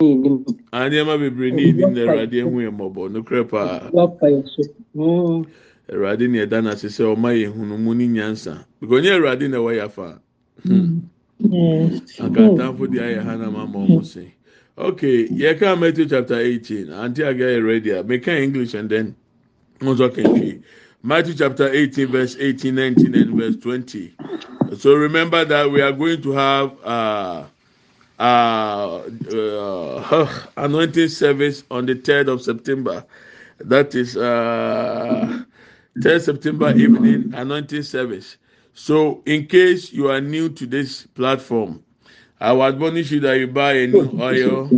nneɛma bebree ne yɛnim na awurade ehu yɛ mmɔbɔ nokorɛ paa. Awurade ne ɛda n'ase sɛ ɔma yɛ hunumu ne nyansa. Because onye awurade na ɛwɔ yafa akantanfo de ayɛ ha na ma ma ɔmo se. Okay yɛ ka matthew chapter eighteen. Aunty aga yɛ ready? A meka english and then mo nso kɛntwi matthew chapter eighteen verse eighteen nineteen and verse twenty. So remember that we are going to have. Uh, uh, uh, anointing service on the 3rd of September. That is uh, 3rd September evening anointing service. So, in case you are new to this platform, I would admonish you that you buy a new oil.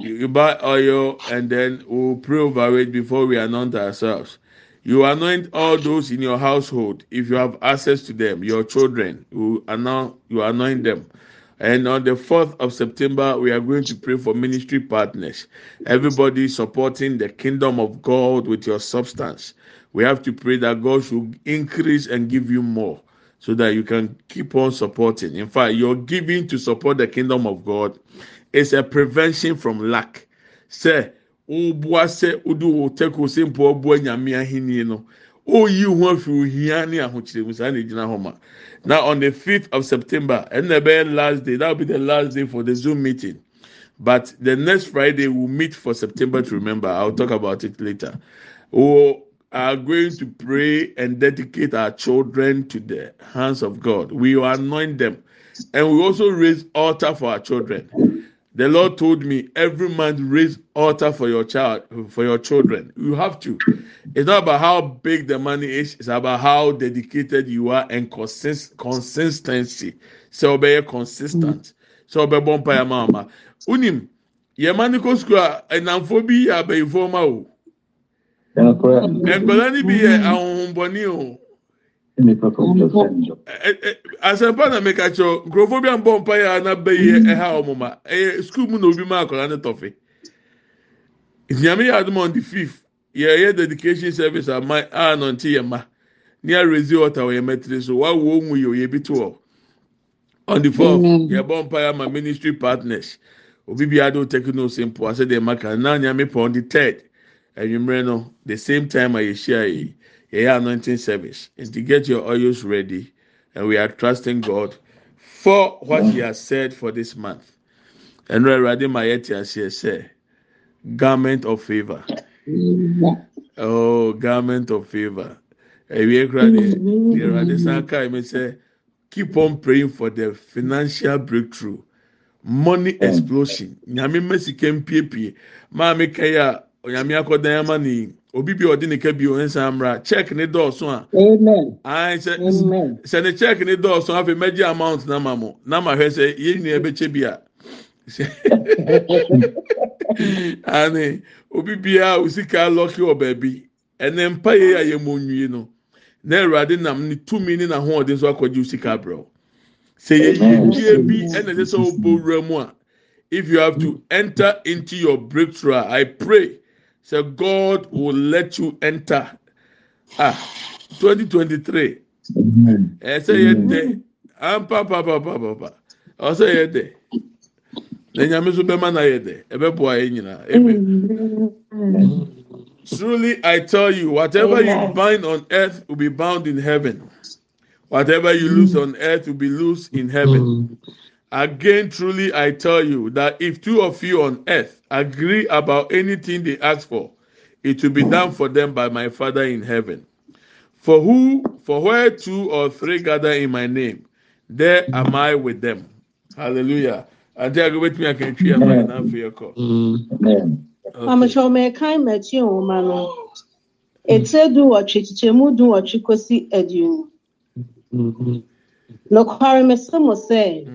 You buy oil and then we'll pray over it before we anoint ourselves. You anoint all those in your household if you have access to them, your children. You anoint, you anoint them. And on the 4th of September, we are going to pray for ministry partners. Everybody supporting the kingdom of God with your substance. We have to pray that God should increase and give you more so that you can keep on supporting. In fact, your giving to support the kingdom of God is a prevention from lack. Say, wo nyame no ho ohia now on the fifth of september ɛna ɛbɛyɛ last day that will be the last day for the zoom meeting. But the next friday we will meet for september to remember. I will talk about it later. We are going to pray and dedicate our children to the hands of god. We will anoint them. And we also raise altar for our children the Lord told me every month raise altar for your child, for your children. You have to. It's not about how big the money is, it's about how dedicated you are and consist consistency. So be consistent. So be ya mama. Unim, ye mani ko school enamfo bi ya be informa o. Nkɔla ni bi yɛ ahohombɔni o. asɛmpa na meka kyerɛw nkurɔfoɔ bi a mbɔ mpa yɛ ana bɛyi ɛha wɔn ma ɛyɛ sukuu mu na obi ma akɔla ne tɔfe. Nyame yɛ adum on the fifth yɛyɛ dedication service ama a nɔnte yɛ ma. Ne arezi ɔta wɔ yɛ mɛtiri so. Wawo ohun yɛ oyɛ bi to hɔ. On the fourth yɛbɔ mpa yɛ ama ministry partners. Obi bi adi o tekino simple asɛ deɛ maka. Na nyame pɔ on the third. Ɛnwummerɛ no the same time a yɛhyia yi yɛyɛ anointing service to get your oils ready. And we are trusting god for what he has said for this month. Ɛnu awurade ma yɛ ti aseɛ sɛ garment of favor. oh garment of favour ewie kura de awurade san kaa mi sɛ keep on praying for the financial breakthrough. Money explosion. Nyame mesi kɛ mpiepie maame kɛyɛ a nyame akɔdan obi bi ɔde ne ka bi ɔnsa mmra. Check ne dɔɔso a. ayi sɛ sɛ ne check ne dɔɔso afei mɛgye amount na ma mo. Na ma hwɛ sɛ yɛn nyinaa bɛkyɛ bi a. ani obi biara osika lɔki wɔ baabi. Ɛnɛ mpa yɛ a yɛ mo nwie no. Na awurade nam ne tumi ne n'ahoɔden so akɔgye osika abrɛw sɛ yɛ yie bi ɛna ɛsɛ sɛ ɔbɔ wura mu a if you have to enter into your breakthrough i pray. So God will let you enter. Ah, 2023. I eh, say. I'm ah, papa papa papa. I say yet day. Na nyame so bɛma na yɛ dɛ ɛbɛboa yɛ nyinaa amen. Truly i tell you whatever you bind on earth will be bound in heaven. Whatever you loose on earth will be loose in heaven again truly i tell you that if two of you on earth agree about anything they ask for, it will be done for them by my Father in heaven. For who, for where two or three gather in my name, there am I with them. Hallelujah. And there go with me, I can treat my name for your call. Amakyɛw mɛkan mɛkyi nwoma no. Etire du wɔtwe kyekyɛmu du wɔtwe kosi aduonu. Nokware mesɛ mo sɛ,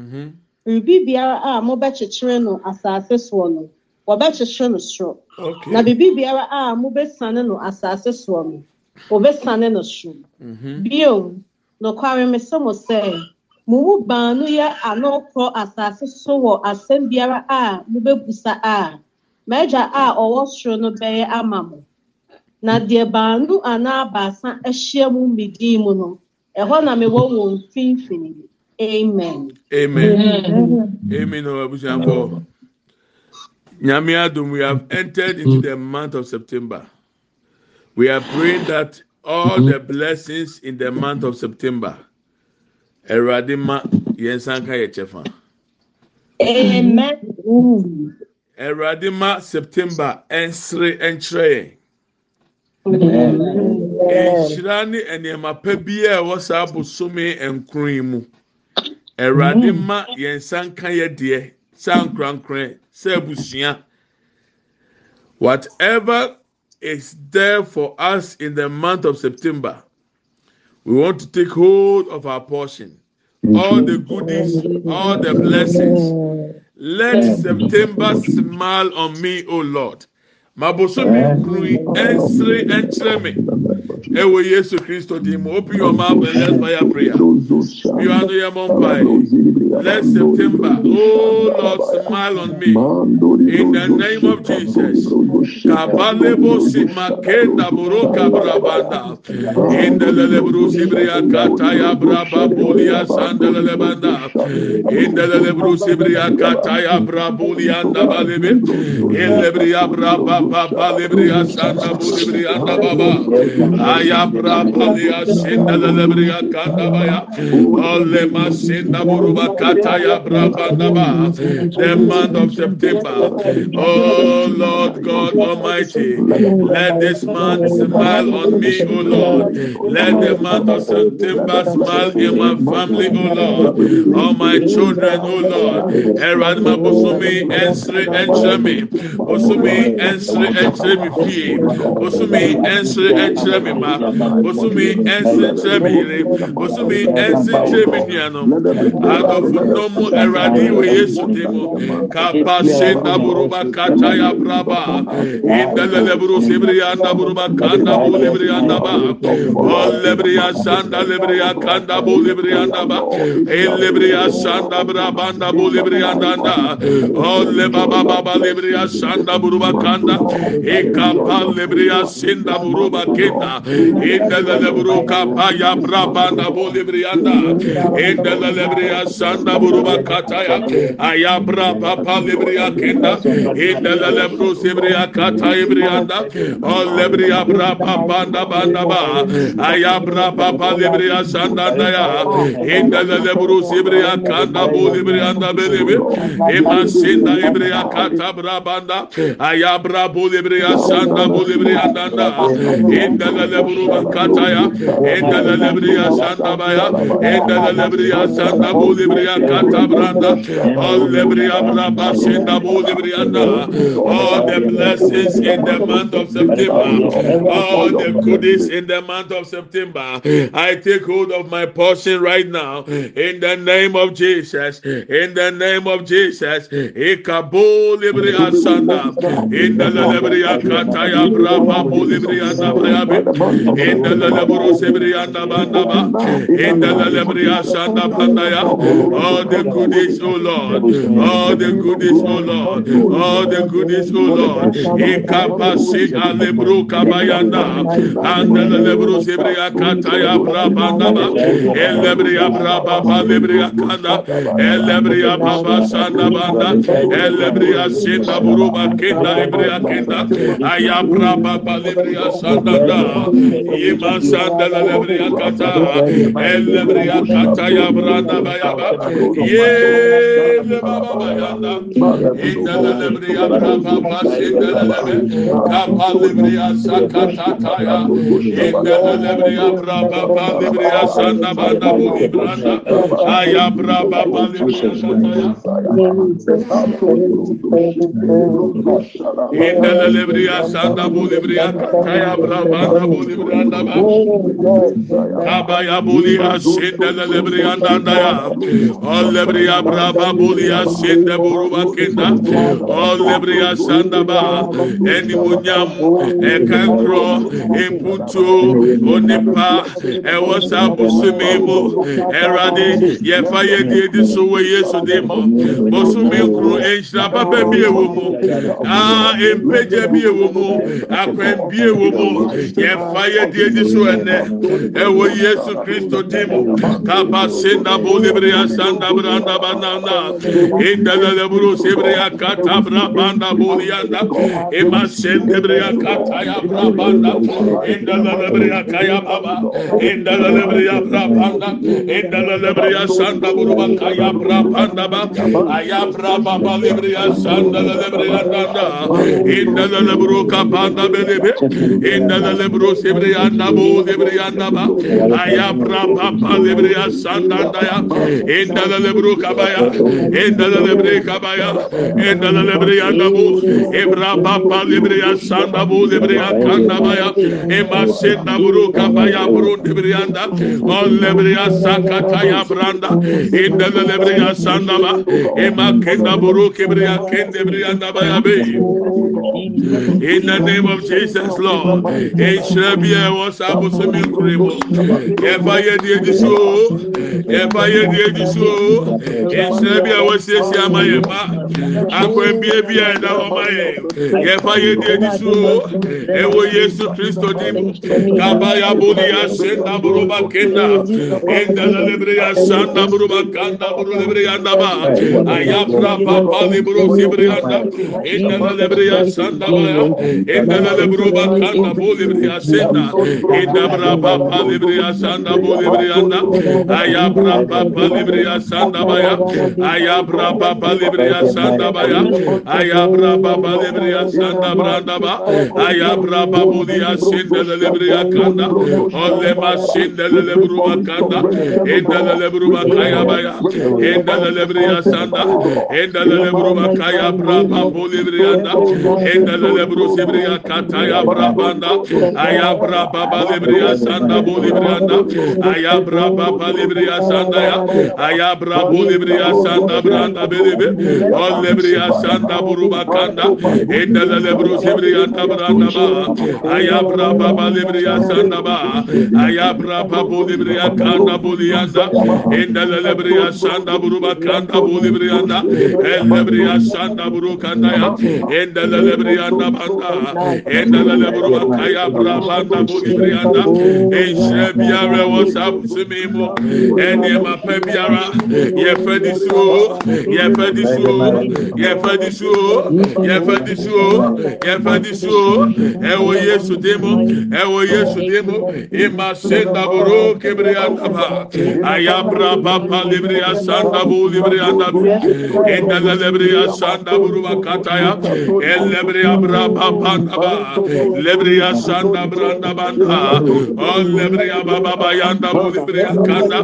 biribi biara a mobɛkyekyere no asase soɔ no, wɔbɛkyekyere no soro. Na biribi biara a mobɛsane no asase soɔ no wɔbɛsane no soro. Bio nokware me sɛ mo sɛ mo mu baanu yɛ anokorɔ asase so wɔ asɛm biara a mobɛbusa a m'agya a ɔwɔ soro no bɛyɛ ama mo. Na deɛ baanu anaa baasa ahyia mu mmedii mu no ɛhɔ na mewɔ wɔn mfimfini amen amen amen o abusuafo Nyamiadum, we have entered into mm. the month of September. We are praying that all the mm-hmm. blessings in the month of September, Eradima Yensanka Yechefa. Amen. Eradima September Ensre Entre. Nhyira ne nneɛma pa bi a ɛwɔ saa bosome nkron mu. Awurade mm. ma yɛn nsa nka yɛ deɛ sɛ abusua. Whatever is there for us in the month of September, we want to take hold of our portion. All the goodies, all the blessings. Let September smile on me, O Lord. Mabosomi nkuru ensere enkyerɛ me. ɛwɔ yesu kristo din mu open your mouth and let's fire prayer. Bí wàá nu yẹ mọ́ mpa yìí. Let September, oh Lord, smile on me. In the name of Jesus. In the lelebru sibria kataya braba bolia sandele lebanda. In the brabulia. In braba baba lebria. Aya braba lia sindele lebria kanda baya. Ole masinda buruba kataya braba ndaba. The month of September. Oh Lord God Almighty, let this month smile on me, O Lord. Let the month of September smile in my family, O Lord. All my children, O Lord. Eradima bosumi ensre enchre me. Bosumi ensre enchre me fie. Bosumi ensre enchre me ma. Bosumi me ire. Bosumi ensre enchre me niano. Adofu nomu eradi we yesu demo. Kapase na buruba ya braba. İndele lebru sebri ya na buruba kanda bu lebri ya na ba o e lebri ya sanda lebri ya kanda bu lebri ya na ba el lebri ya sanda braba na bu lebri ya na da o le baba baba lebri ya sanda buruba kanda e kapal lebri ya sinda buruba kenda indele lebru kapa ya braba na bu lebri ya na indele lebri ya sanda buruba kataya. Ayabra papa libriya kenda. Indele lebru sibriya kataya brianda. O lebriya braba banda banda ba. Ayabra papa libriya sanda ya. Indele lebru sibriya kanda bu libriyanda belebe. Imasinda ibriya kata brabanda. Ayabra bu libriya sanda bu libriyanda da. Indele lebru kataya. Indele lebriya sanda baya. Indele lebriya sanda bu libriya bu libriyanda. All the blessings in the month of September. All the goodies in the month of September. I take hold of my portion right now. In the name of Jesus. In the name of Jesus. Ikabo. In the. In the. In the. all the goodies, O Lord, all the goodies, O Lord, all the goodies, O Lord, incapacit alebru kabayanda, and the lebru zebria kataya brabandaba, elebria brababa lebria kanda, elebria baba sandabanda, elebria sinda buruba kenda lebria kenda, ayabra baba lebria sandanda, yima sandala lebria kata, elebria kataya brandaba yaba, Yele baba bayanda. İndele lebre yanda baba sindele lebre. Kapa lebre yasa katataya. İndele lebre yabra baba lebre yasa da bana bu ibrana. Ayabra baba lebre yasa İndele lebre yasa da bu lebre yasa bra bana bu lebre yanda ba. Kaba ya bu lebre yasa indele lebre yanda da ya. Olebria brava bulia senda buruba kenda. Olebria sanda ba. Eni munyam. Ekandro. Imputu. E Onipa. Ewosa busumi mu. Erade. Yefa yedi edi suwe yesu demo. Bosumi kru enshra papa bi ewo mu. Ah empeje bi ewo mu. Akwen bi ewo mu. Yefa yedi edi suwe ne. Ewo yesu kristo demo. Kaba senda bulia sanda yanda branda bandanda inda da da buru sebriya kata bra banda buliyanda ema sendebriya kata ya bra banda. İnda da da briya kaya baba. İnda da da briya bra banda. İnda da da briya sanda buru kaya bra banda ba. Aya bra baba briya sanda da da briya danda. İnda da da buru kapanda bedebe inda da da buru sebriya da bu sebriya da ba. Aya bra baba briya sanda da ya. İnda endala lebru kabaya endala lebre kabaya endala lebre yandabu ebra papa lebre sandabu lebre kandabaya ema sendaburu kabaya burun lebre yanda ol lebre sakata ya branda endala lebre sandaba ema kendaburu kebre kendebre yandabaya be in the name of Jesus Lord. Eşrebi ewosa bu semin kurebo eba yedi yedi su eba yedi yedi su o nhyerɛ bi a wɔasiesie ama yɛn ma. Akwanbie bi a ɛda hɔ ma yɛn. Yɛfa yɛdi adi so. O ɛwɔ yesu kristo di mu. Kaba yaboli yasɛ naboroba kenda. Ɛndana lebre yasa naboroba kanda boro lebre yandaba. Ayapra papa lebro sibre yanda. Ɛndana lebre yasa ndabaya ɛndana lebroba kanda bo lebre yasenda. Ɛndabra papa lebre yasa ndabo lebre yanda. Ayapra papa lebre libriya sanda baya ayabra baba libriya sanda baya ayabra baba libriya sanda branda ba. Ayabra babu liya sindele libriya kanda. Olle mas sindele lebruba kanda. Endele lebruba kaya baya. Endele libriya sanda. Endele lebruba kaya bra babu libriya da endele lebru libriya kataya bra banda ayabra baba libriya sanda bu libriya da ayabra baba libriya sanda ya ya brabo lebriya sanda branda berebe ol lebriya sanda buruba kanda enda la lebro lebriya ta branda ba. Aya braba ba lebriya sanda ba. Aya braba bo lebriya kanda bo liyaza enda la lebriya sanda buruba kanda bo lebriya da el lebriya sanda buru kanda ya. Enda la lebriya da banda enda la lebro kaya braba da bo lebriya e, da. Enshre biare whatsapp simi mo eni ma pe biara yɛfɛdisuo yɛfɛdisuo yɛfɛdisuo yɛfɛdisuo yɛfɛdisuo ɛwɔ yesu demo ɛwɔ yesu demo ima sendaboro kebriyataba ayabrababa libriya sandabu libriyandabu endele libriya sandaburu bakataya elebriya brababandaba lebriya sandabrandabanda o lebriya bababa yandabu libriya kanda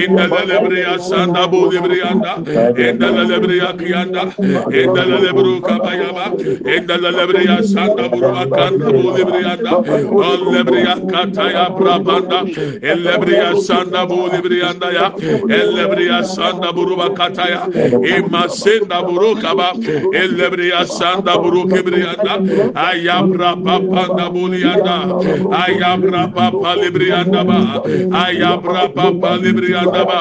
endele lebriya sanda bu lebriyanda endele lebriya kıyanda endele lebru kabayama endele lebriya sanda buru akanda bu lebriyanda al lebriya kataya brabanda el lebriya sanda bu lebriyanda ya el lebriya sanda buru bakataya imma senda buru kaba el lebriya sanda buru kibriyanda ayabra papanda bu liyanda ayabra papa lebriyanda ba ayabra papa lebriyanda ba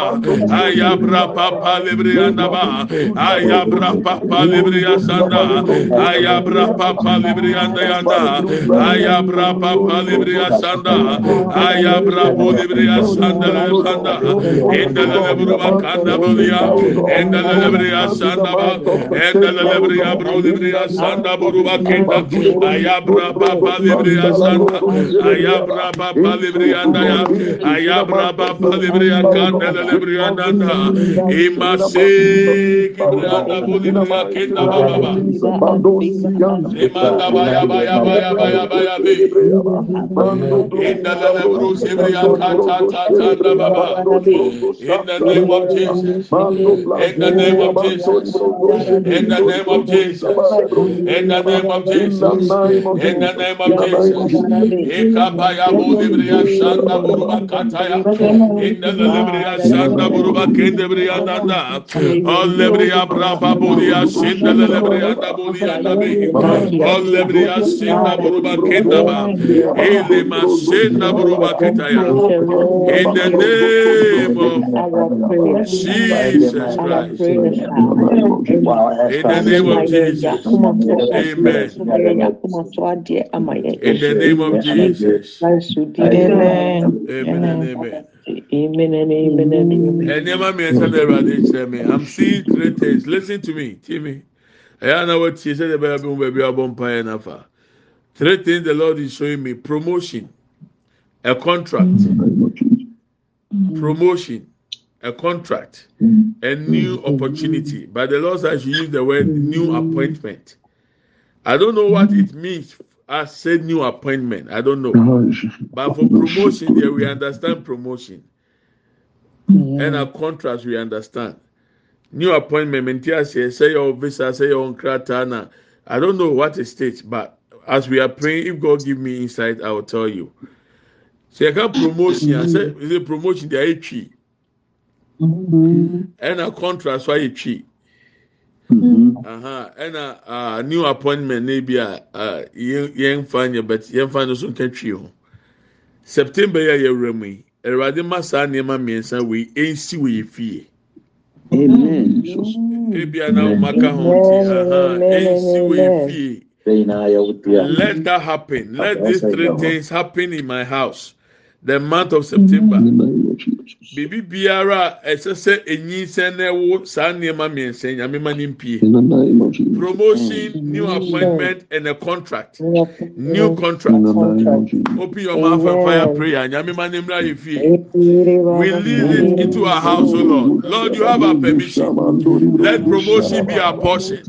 ay aya bra papa lebre andaba aya bra papa lebre asanda aya bra papa lebre anda yanda aya bra papa lebre asanda aya bra po lebre asanda lebanda enda lebre bakanda bolia enda lebre asanda ba enda lebre abro lebre asanda buruba kenda aya bra papa lebre asanda aya bra papa lebre anda ya aya bra papa lebre akanda lebre anda nanda imase kibriya bu libriya kenda baba ba limanda baya baya baya baya baya be inda la lebru sibriya kata ta ta baba in the name of Jesus in the name of Jesus in the name of Jesus in the name of Jesus in the name of Jesus ekabaya bu libriya sanda buruba kataya in the libriya sanda buruba kendebri adada olebri abraba boria sinda lebri adabori adabe olebri asinda boruba kendaba. Ele masinda boruba ketaya in the name of Jesus Christ. In the name of Jesus. Amen. In the name of Jesus. Amen. Amen, amen. Amen and amen and amen. Ẹnìyẹn mi ẹsẹ̀ náà ẹ̀rọ adé mi. I'm seeing three things. Listen to me, Timmy. Ẹ̀yà náà wọ́n ti ṣe ẹ̀dẹ̀ bẹ́ẹ̀ bí mo bẹ̀ẹ̀ bí ọbọ̀ mpa Three things the Lord is showing me: promotion, a contract, mm-hmm. promotion, a contract, a new mm-hmm. opportunity. But the Lord says you use the word new mm-hmm. appointment. I don't know what it means I said new appointment. I don't know. Uh-huh. But for promotion, there we understand promotion. And a contrast, we understand. New appointment, mentia say, say your visa, say your kratana. I don't know what it states, but as we are praying, if God give me insight, I will tell you. Say I can promotion. I mm-hmm. say, is it promotion? They are tree. Mm-hmm. And a contrast, why a tree. Ɛna new appointment na bi a yɛn fa nyɛ but yɛn fa no so nka twi ho september yɛ a yɛwura mu yi awurade ma saa nneɛma mmiɛnsa wei ɛnsi wɔ yɛ fie. Mm. ebi a na ɔmo aka ho nti ɛnsi wɔ yɛ fie. Let that happen. Let these three things happen in my house. The month of September. biribi biara a ɛsɛ sɛ enyinsɛn na ɛwɔ saa nneɛma mmiɛnsa nyame ma ne mpie. Promotion new appointment and a contract. New contract. open your mouth and fire prayer. Nyame ma ne mmira yɛ fie. Release it into our house o lord. Lord you have our permission. Let promotion be our portion.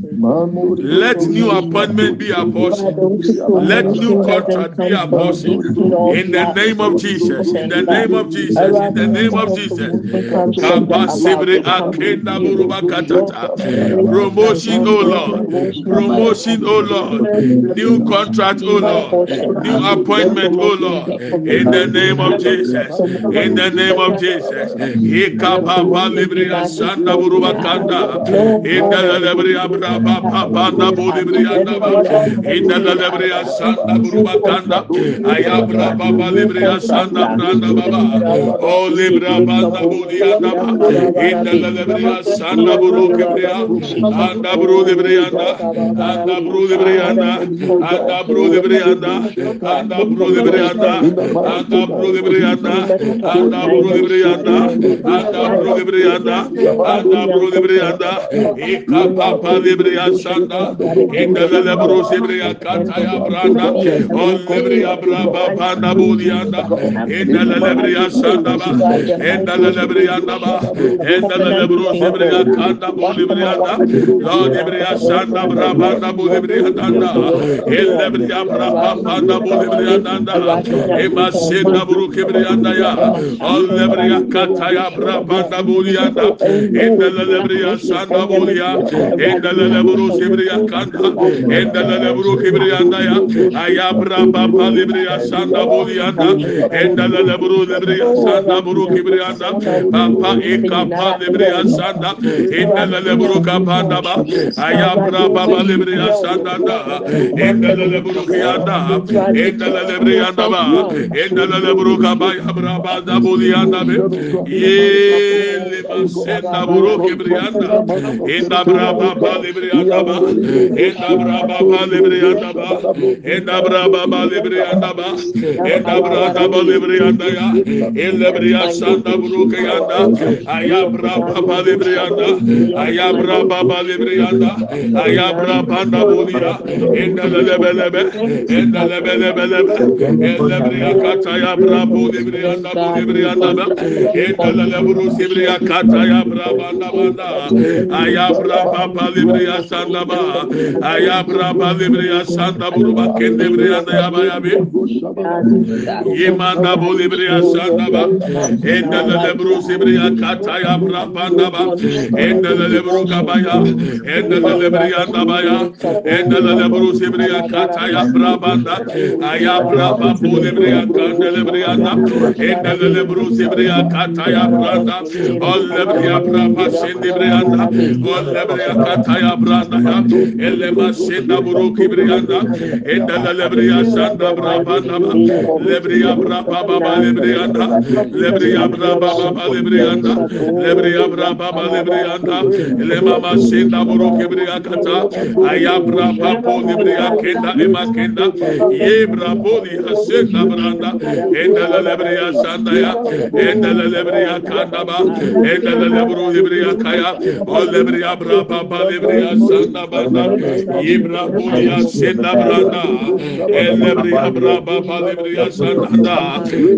Let new appointment be our portion. Let new contract be our portion. In the name of jesus in the name of jesus in the name of Jesus. Kapasibre akenda buruba katata. Promotion, oh Lord. Promotion, oh Lord. New contract, oh Lord. New appointment, oh Lord. In the name of Jesus. In the name of Jesus. Ikapapa libre asanda buruba kanda. In the libre abraba papa na bulibre anda. In the libre asanda buruba kanda. Ayabra baba libre asanda Yanda Branda Baba, O Libra Banda Budia Daba, Inda Lebria, Sanda Buru Kibria, Anda Bru de Brianda, Anda Bru de Brianda, Anda Bru de Brianda, Anda Bru de Brianda, Anda Bru de Brianda, Anda Bru de Brianda, Anda Bru de Brianda, Anda Bru de Brianda, Ika Papa de Brianda Sanda, Inda Lebro Sibria Kataya Branda, O Libria Braba Banda Budianda, endala lebriya sanda ba endala lebriya da ba endala lebro lebriya kanda bu lebriya da la lebriya sanda bra banda bu lebriya da da el lebriya bra banda bu da da e ma senda bru da ya al lebriya kataya bra banda bu lebriya da endala lebriya sanda bu lebriya endala lebro lebriya kanda endala lebro kebriya da ya ayabra baba lebriya sanda bu lebriya da endala lebru lebri asanda buru kibri e anda pampa ekapa lebri asanda. Endala lebru kapanda ba. Ayabra baba lebri asanda da endala lebru kiyanda endala lebri anda. Ba. Endala lebru kaba yabra bada buli anda be. Yele basenda buru kibri anda. Endabra baba lebri anda ba. Endabra baba lebri anda ba. Endabra baba lebri anda ba. Endabra baba lebri lebriyanda ya elebriya sanda buruke yanda ayabra baba lebriyanda ayabra baba lebriyanda ayabra banda buliya enda lebelebe enda lebelebelebe elebriya kata ya brabo lebriyanda lebriyanda ba enda leburu lebriya kata ya brabanda banda ayabra baba lebriya sanda ba ayabra baba lebriya sanda buruba kende lebriyanda ya ba ya be yema Sanda Bolibria Sanda Ba, Enda Lebru Sibria Kataya Brapanda Ba, Enda Lebru Kabaya, Enda Lebria Nabaya, Enda Lebru Sibria Kataya Brabanda, Aya Braba Bolibria Kanda Lebria Na, Enda Lebru Sibria Kataya Branda, All Lebria Braba Sindibria Na, All Lebria Kataya Branda Ya, Sinda Buru Kibria Na, Enda Lebria Sanda Brabanda Ba, Lebria Braba baba lebrianda lebria braba baba lebrianda lebria braba baba lebrianda lema masinda buru kibria kata aya braba po lebria kenda ema kenda ye brabo li hasenda branda endele lebria sanda ya endele lebria kanda ba endele lebru lebria kaya o lebria braba baba lebria sanda banda ye brabo li hasenda branda elebria braba baba lebria sanda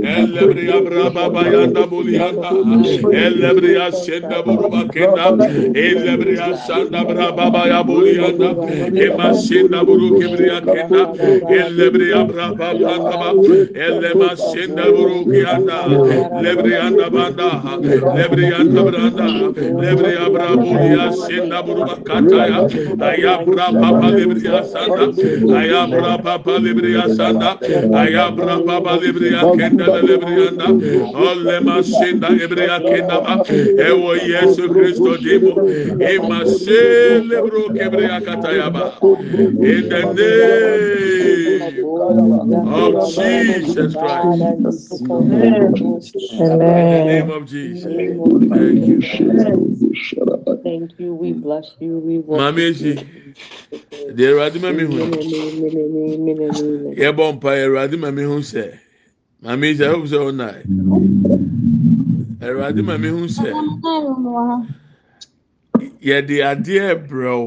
Elebria braba bayanda buliyanda. Elebria senda buruba kenda. Elebria sanda braba baya buliyanda. Ema senda buru kibria kenda. Elebria braba banda ba. Elema senda buru kiyanda. Lebrianda banda. Lebrianda branda. Lebria braba buliya senda buruba kataya. Aya braba ba lebria sanda. Aya braba ba lebria sanda. Aya braba ba kenda lebrianda ole masenda ebrea kenda ba. Ewo yesu kristo dimo imase lebro kebrea kataya ba. In the name of Jesus Christ. In the name of Jesus. Thank you. Thank you. We bless you. We worship eji deɛ awurade ma mi hu yɛ bɔ mpa awurade ma mi hu sɛ maame gya hope sɛ ɔna awurade maame hu sɛ yɛde adeɛ brɛw.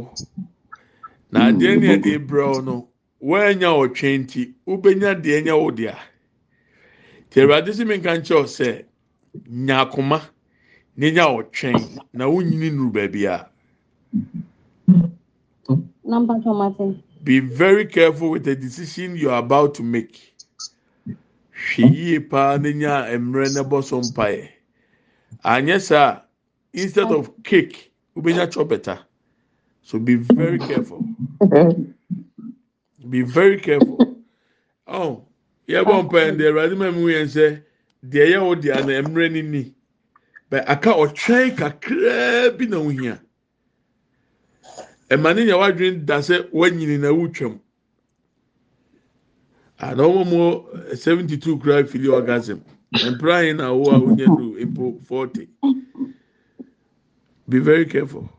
Na adeɛ ne yɛde brɛw no woanya ɔtwe nti wobɛnya deɛ nyɛ wo dea. Nti awurade sɛ menka nkyɛw sɛ nya akoma ne nya ɔtwɛn na wonyini nuru baabi a be very careful with the decision you are about to make. Hwɛ yie paa ne nya mmerɛ ne bɔ so mpaeɛ. Anyɛ saa, instead of cake, wobɛnya chɔpɛta. So be very careful. Be very careful. Oh, yɛbɔ mpaeɛ deɛ Awurade ma mu yɛn sɛ deɛ ɛyɛ wo deɛ na mmerɛ ni ni. Bɛ aka ɔtwɛn kakraa bi na ohia. ɛma ne nya wadwene da sɛ wanyini na wotwam ana wɔn mu seventy two kura fili orgasm mpira yi na awo a wonya do mpo forty. Be very careful.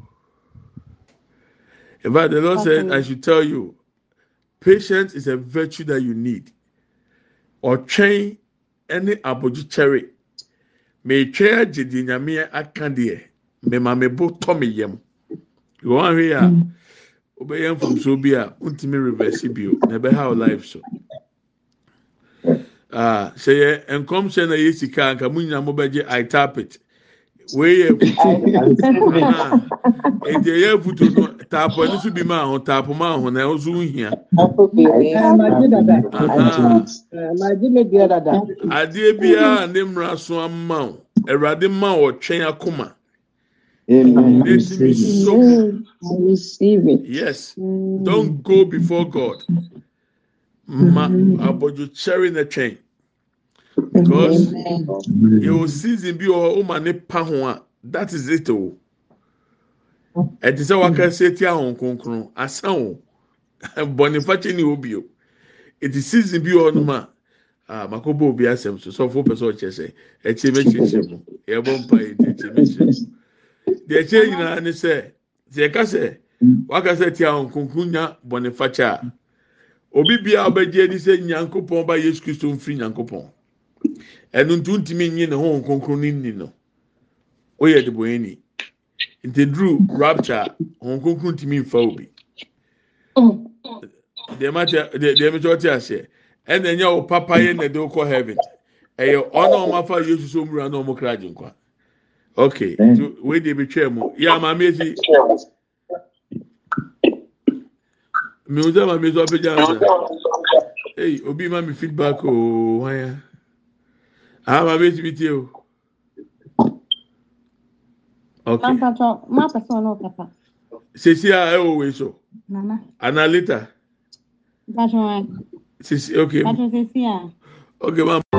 In fact the lord said i should tell you patience is a virtue that you need. Ɔtwɛn ɛne abɔgyekyɛre mɛtwɛn agye di nyame aka deɛ. Mɛma mɛbo tɔ me yam. wɔn ahwɛ yi a wobɛyɛ mm. mfomsoɔ bi a ntumi reverse bio. Na ɛbɛha o life so Ah, sɛ yɛ nkɔmhyɛ na yɛ sika nka mu nyinaa mo bɛgye i tap it. Wei yɛ futu aha eti ɛyɛ futu no taapo ɛno so bi ma ho taapo ma ho na ɛho so nhia aha ah, ah, adeɛ biara ne mmara so ama o awurade ma ɔtwɛn akoma. Amen. I receive it. Yes. Mm. Don't go before God. Ma abojo cherry na chain. Because your season bi or woman ne pa ho a that is it o. Ɛte sɛ waka sɛ ti ahon kronkron asa o. Bɔnifakyɛ ni obi o. Eti season bi wɔ nom a ah makɔbɔ obi asɛm so sɔfo pɛ sɛ ɔkyɛ sɛ ɛkyɛ mɛkyerɛkyerɛ mu yɛbɔ mpa yɛ ɛkyɛ mɛkyerɛ mu. Deɛ ɛkyɛ nyinaa ne sɛ sɛ yɛka sɛ waka sɛ ti ahon kronkron nya bɔnifakyɛ a obi bia ɔbɛgye adi sɛ nyankopɔn ba yesu kristo mfiri nyankopɔn. Ɛnu ntu ntumi nyi ne ho nkonkron ne ni no. Oyɛ de bɔyɛ ni nti duru rapture ho nkonkron ntumi nfa obi. Deɛ ma kyɛ deɛ deɛ mi kyɛ ɔte aseɛ ɛna ɛnyɛ o papa yɛ na ɛde kɔ heaven. Ɛyɛ ɔna ɔmo afa yesu so nwura na ɔmo kra gye nkwa. Okay so wei de bi twɛ mu. Yɛ amaame esi mi ò sábà mi sọ pé jẹ́ àwọn ẹ̀yì òbí má mi feedback o wọ́n yá àwọn bàbá ètí mi tiẹ̀ o. ok má pàṣẹ ọ̀nà ọ̀kàpà. sèṣì à ẹ ò wẹ̀ sọ. nana. àná later. bàtọ̀ sèṣì ok. bàtọ̀ sèṣì à. ok máa.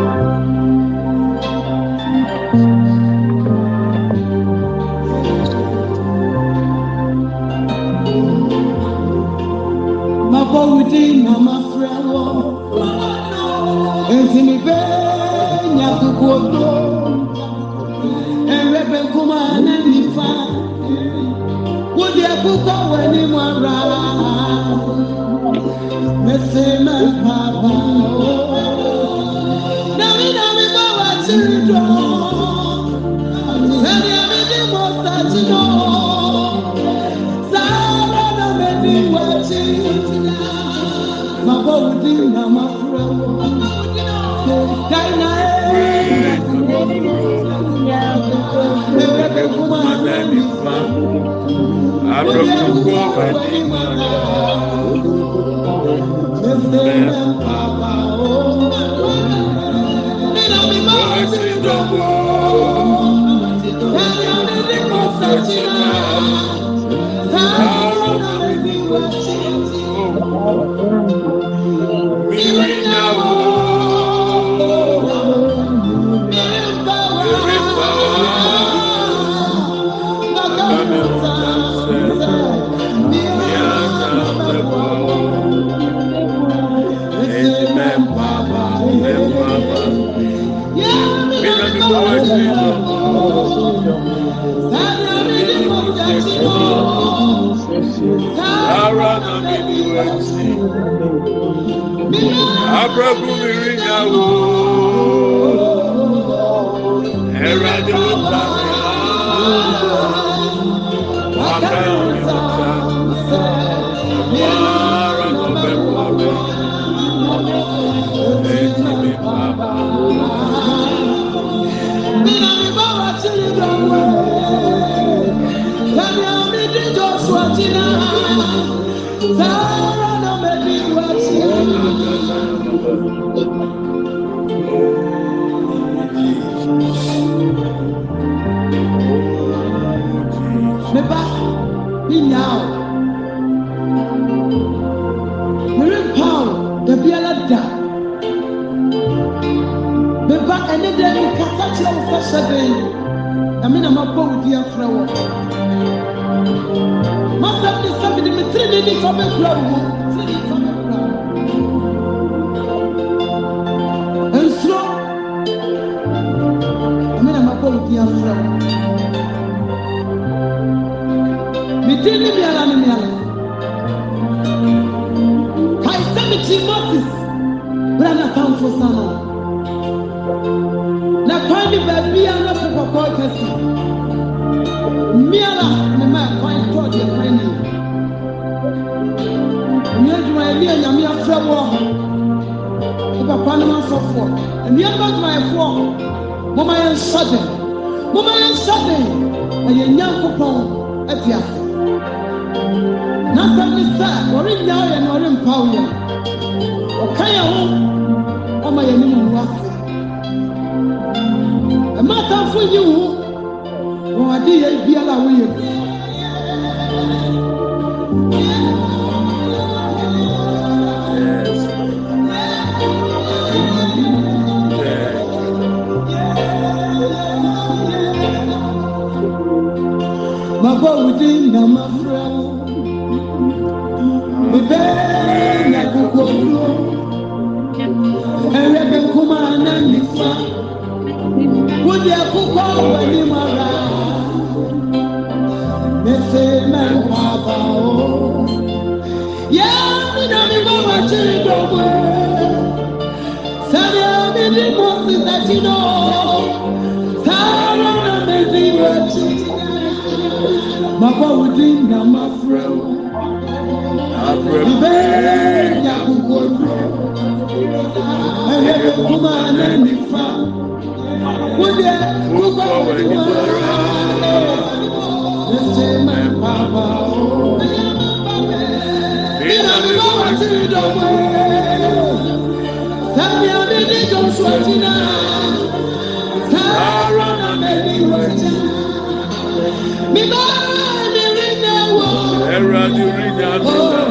Ɛne dɛ nkasa kyerɛ wo sɛ hyɛ den. Na me na mabɔ wo di afrɛ wo. tiri ni nifa bɛ kura wu. Mabɔ wo din na mafrɛ wo mebɛ nya kokoduro ɛwɛ bɛnkoma na nifa wode akokɔ w'anim ara mese mɛnkwaaba o yɛme na mebɔ makyere dɔmɔ sɛdeɛ mede moses akyi no mabɔ wo din na mafrɛ wo Bẹ́ẹ̀ni àkókò dúró. Ẹyẹ bẹ kúmọ̀ àná nífa. Wúdiẹ kúkọ̀ wọ̀rọ̀. Ẹsẹ̀ máa ń bàbá o. Nínú mi bá wà sí ìdọ̀gbọ̀. Sẹ́mi àmì ní Joshua ti náà. Ẹ̀rọ̀dì orí ni a ti sá.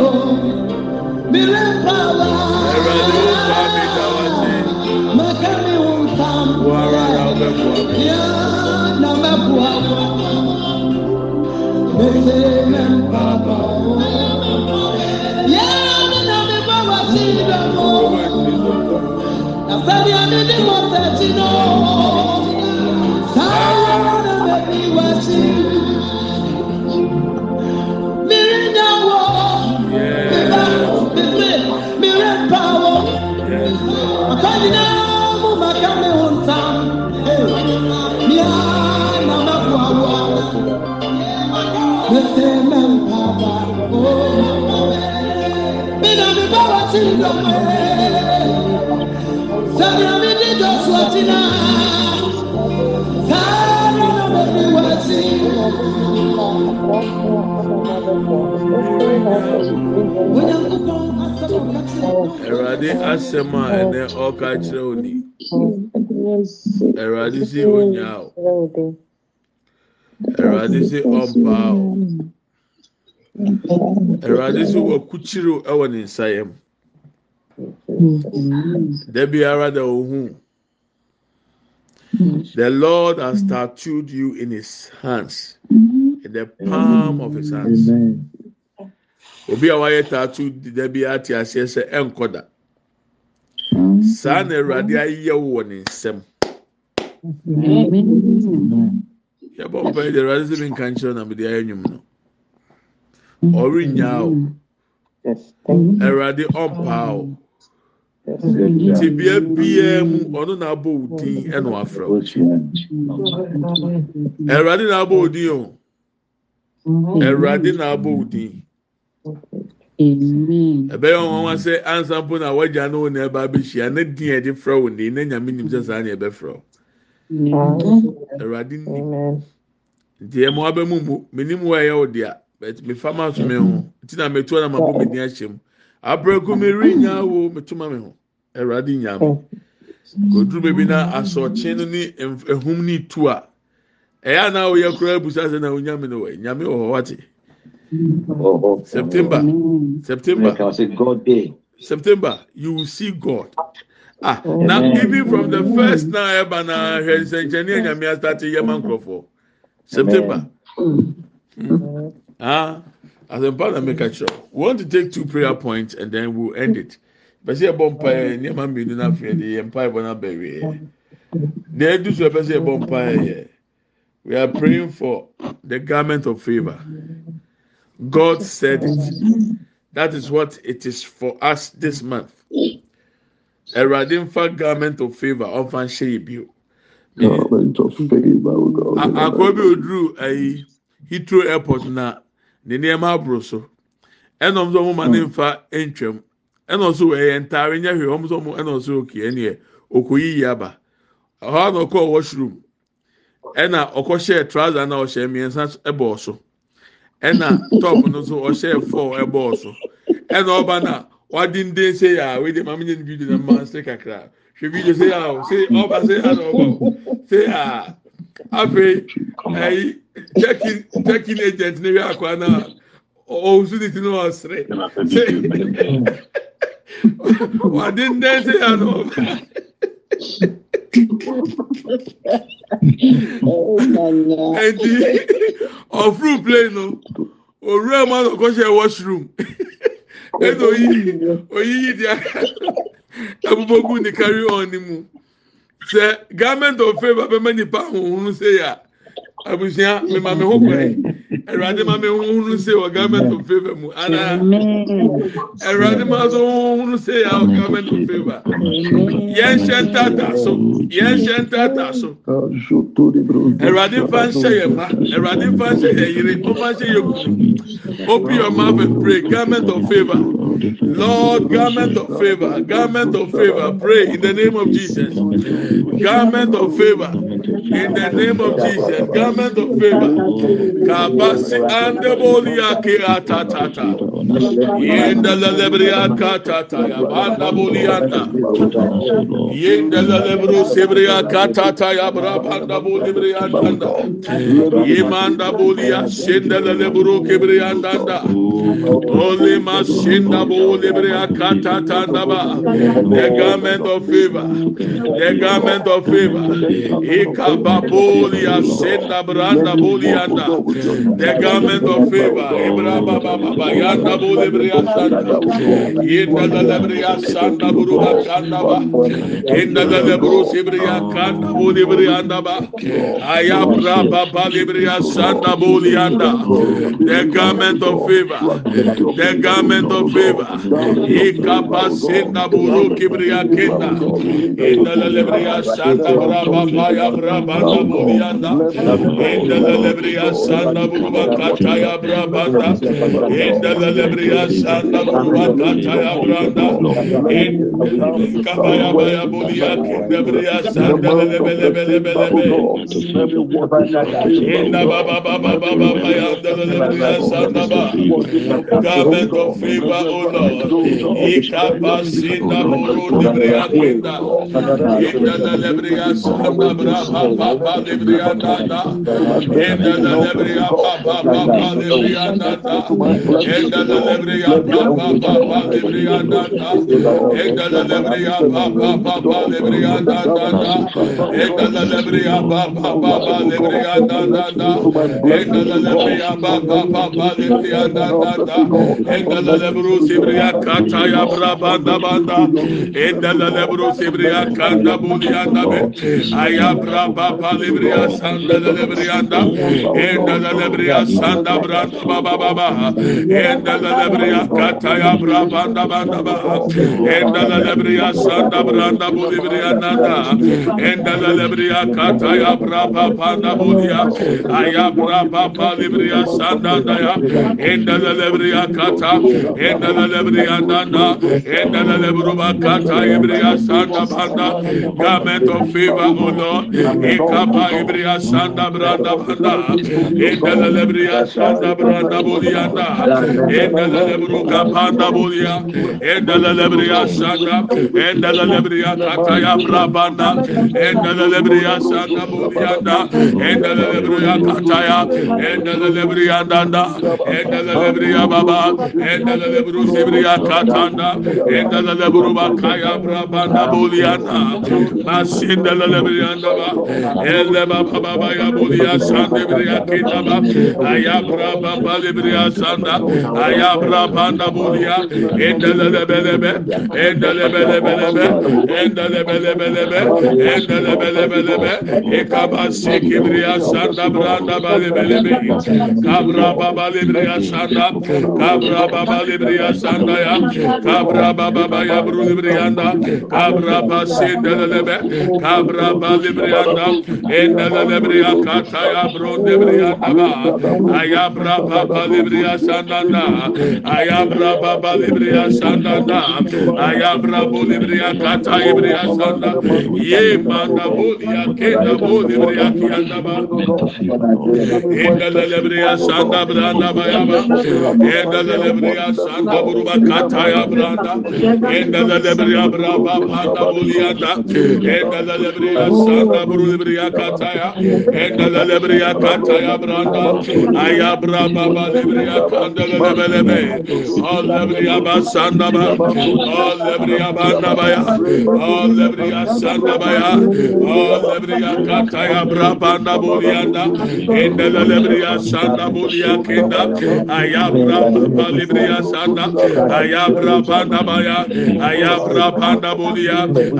Bílẹ̀ pàwá. Ẹ̀rọ̀dì ó fa mi ká wá sí. Màkà mi wò ń fa mi. Wọ́n ara ra ọbẹ̀ fún wa. Yá na bẹ́ bu àwọn. Bẹ́sẹ̀ mẹ́ ń pa bọ̀. Yá mi na mi bá wá sí ìdánwò. Nàfẹ́ ni a ní ní mọ̀ tẹ̀sí náà. ti dɔmɛ di dɔ sɔ ti na sɛnyɛmi di wa si. Awurade asɛm a ɛnɛ ɔka kyerɛ wo ni. Awurade si o. Awurade si ɔmpa o. Awurade si wakukyiri ɛwɔ ne nsa yɛm. Dẹ́bi ara ohun. The Lord has tattooed you in his hands, in the palm of his hands. Obi a wayɛ tattoo dɛbi ate aseɛ sɛ ɛnkɔ da. Saa na Awurade ayɛ wɔ ne nsam. Yɛbɔ mpa yi de Awurade sɛ mi nka nkyerɛ na mi de ayɛ nnwom no. Ɔrenyaa o. Awurade ɔmpaa o. Tibia biara mu ɔno na abɔ wo din ɛna wafrɛ wo. Awurade na abɔ wo din o. Awurade na abɔ wo din. ɛbɛyɛ wɔn wɔn sɛ ansampo na wɔgya no wɔn na ɛba abɛhyia ne din a yɛde frɛ wɔn de ne nyame nim sɛ saa na yɛbɛfrɛ wo awurade nim nti ɛmo abɛ mu mu menim wɔ ɛyɛ wo dea bɛt mefa ma so me ho. Nti na metu na ma bɔ me din ahyɛ mu abrɛko me ri nya wo metuma me ho. Awurade nya me koduru beebi na asɔkye no ne ɛm- ɛhum ne tu a ɛyɛ ana oyɛ koraa ebusa sɛ na onyame no wɔ nyame wɔ hɔ wate september september. Like I say, God day. September, you will see God. Ah, now even from the first now, ever now, his engineer and me started Yaman Crawford. September. Ah, as a part of make a show. We want to take two prayer points and then we'll end it. pɛ sɛ yɛbɔ mpaeɛ nneɛma mmienu no afei deɛ yɛ mpaeɛ bɔ no abɛwieɛ deɛ ɛdu so ɛpɛ sɛ yɛbɔ mpaeɛ yɛ we are praying for the garment of favor. God said it. That is what it is for us this month. Ɛwurade nfa garment of favor ɔnfa nhyɛ yɛ bio akɔ bi oduru ayi hitro airport na ne nneɛma aboro so ɛnna ɔmo sɛ ɔmo ma ne nfa ntwam. Ɛna ɔso ɛyɛ ntaare nyɛ hwee ɔmo nso ɔmo ɛna ɔso oke ɛneɛ okoyiyi aba. Ɔhɔ na ɔkɔɔ washroom. Ɛna ɔkɔhyɛ trouser na ɔhyɛ mmiɛnsa ɛbɔ so. Ɛna top no nso ɔhyɛ four ɛbɔ so. Ɛna ɔba na wadi nden se ya wei de maame nye ne video na mma nse kakra. Hwɛ video se ya o se ɔba se ya na ɔba o se ya afei ɛyi check-in check-in agent ne hwɛ akɔ na ɔwusu ne ti na ɔsere. Wadi ndezi ya n'ụka. Eti ọfụrụ plenu oru ama na ọkọchị ya washroom. Ede oyiyi oyiyi dị aka abụbọgwụ ndị karị ọnụ mụ. Sị gọọmenti of favour abịa mma nipa ahụhụ sị ya abusua mmemme ahụ kwere. Ẹ̀rọ̀adé máa mi ṣe wọ garment of favour mu ana sọ hóhun ṣe yà wọ garment of favour ṣe ń tàtà so ṣe ń tàtà so. Ẹ̀rọ̀adé fa ṣe yẹn ma, ẹ̀rọ̀adé fa ṣe yẹn yere, ó fa ń ṣe yẹn kù. Open your mouth and pray, garment of favour. Lord, garment of favour, garment of favour, pray in the name of Jesus. Garment of favour, in the name of Jesus. Garment of favour. Kaba sikanda bolia kirata tata yenda la lebria kata taya banda bolianda. Yenda la lebro sebria yemanda bolia shenda la lebro kebria anda ole ma shenda bolibria kata tanda ba the garment of favor the garment of favor ikaba the garment of favor. Ibrahim Baba Yanda Bodebria Santa. Yenda the Lebria Santa Buruba Kandaba. Yenda the Lebrus Ibria Kanda Bodebriandaba. Ayabra Baba Libria Santa Bodianda. The garment of favor. The garment of favor. Ikapa Senda Buru Kibria Kenda. Yenda the Lebria Santa Braba Baya Braba Bodianda. Yenda the Lebria Santa Buru kubakata ya brabanda indelelebria shanda kubakata ya branda kabaya baya bolia kindebria shanda lelebelebelebelebe inda baba baba baba baya indelelebria shanda ba garment of favor o Lord ikabasinda boro debria kwenda indelelebria shanda brabanda lebria dada indelelebria baba ba ba ba lebrianda ta enda la lebria ba ba ba ba lebrianda ta enda la lebria ba ba ba ba lebrianda ta ta enda la ba ba ba ba lebrianda ta ta enda la ba ba ba ba lebrianda ta ta enda la ba ba ba ba lebria da enda la lebria Lebria Santa Branda Baba Baba Enda Lebria Kataya Brabanda Banda Baba Enda Lebria Santa Branda Bolivria Nanda Enda Lebria Kataya Braba Panda Bolia Aya Braba Palibria Santa Daya Enda Lebria Kata Enda Lebria Nanda Enda Lebruba Kata Ibria Santa Banda Garment of favor Ikapa Ibria Santa Branda Banda Enda lebriya şanda branda boliyanda endele lebruka panda boliya endele kataya brabanda endele lebriya şanda boliyanda kataya endele danda endele baba endele katanda endele bakaya brabanda boliyanda masindele lebriya danda elle baba baba ya boliya şanda lebriya kitaba ayabra baba libriya sanda. Ayabra banda bulia endele belebe endele belebelebe endele belebelebe endele belebelebe ekabasi kibriya sanda branda belebelebe kabra baba libriya sanda. Kabra baba libriya sanda ya. Kabra baba ya bru libriyanda kabra basi delelebe kabra baba libriyanda endele libriya kata ya bru libriyanda ayabra baba libriya sandana ayabra baba libriya sandana ayabra bo libriya kata libriya sanda ye manda bo liya kenda bo libriya kiyanda ba enda libriya sanda branda ba yaba enda libriya sanda buruba kata ya branda. Enda libriya braba banda bo liya da enda libriya sanda buru libriya kata ya enda libriya kata ya branda. ayabra baba lebriya kandele lebelebe all lebriya basanda ba all lebriya banda baya all lebriya sanda baya all lebriya kataya brabanda bolianda endele lebriya sanda bolia kenda ayabra baba lebriya sanda. Ayabra banda baya ayabra banda bolia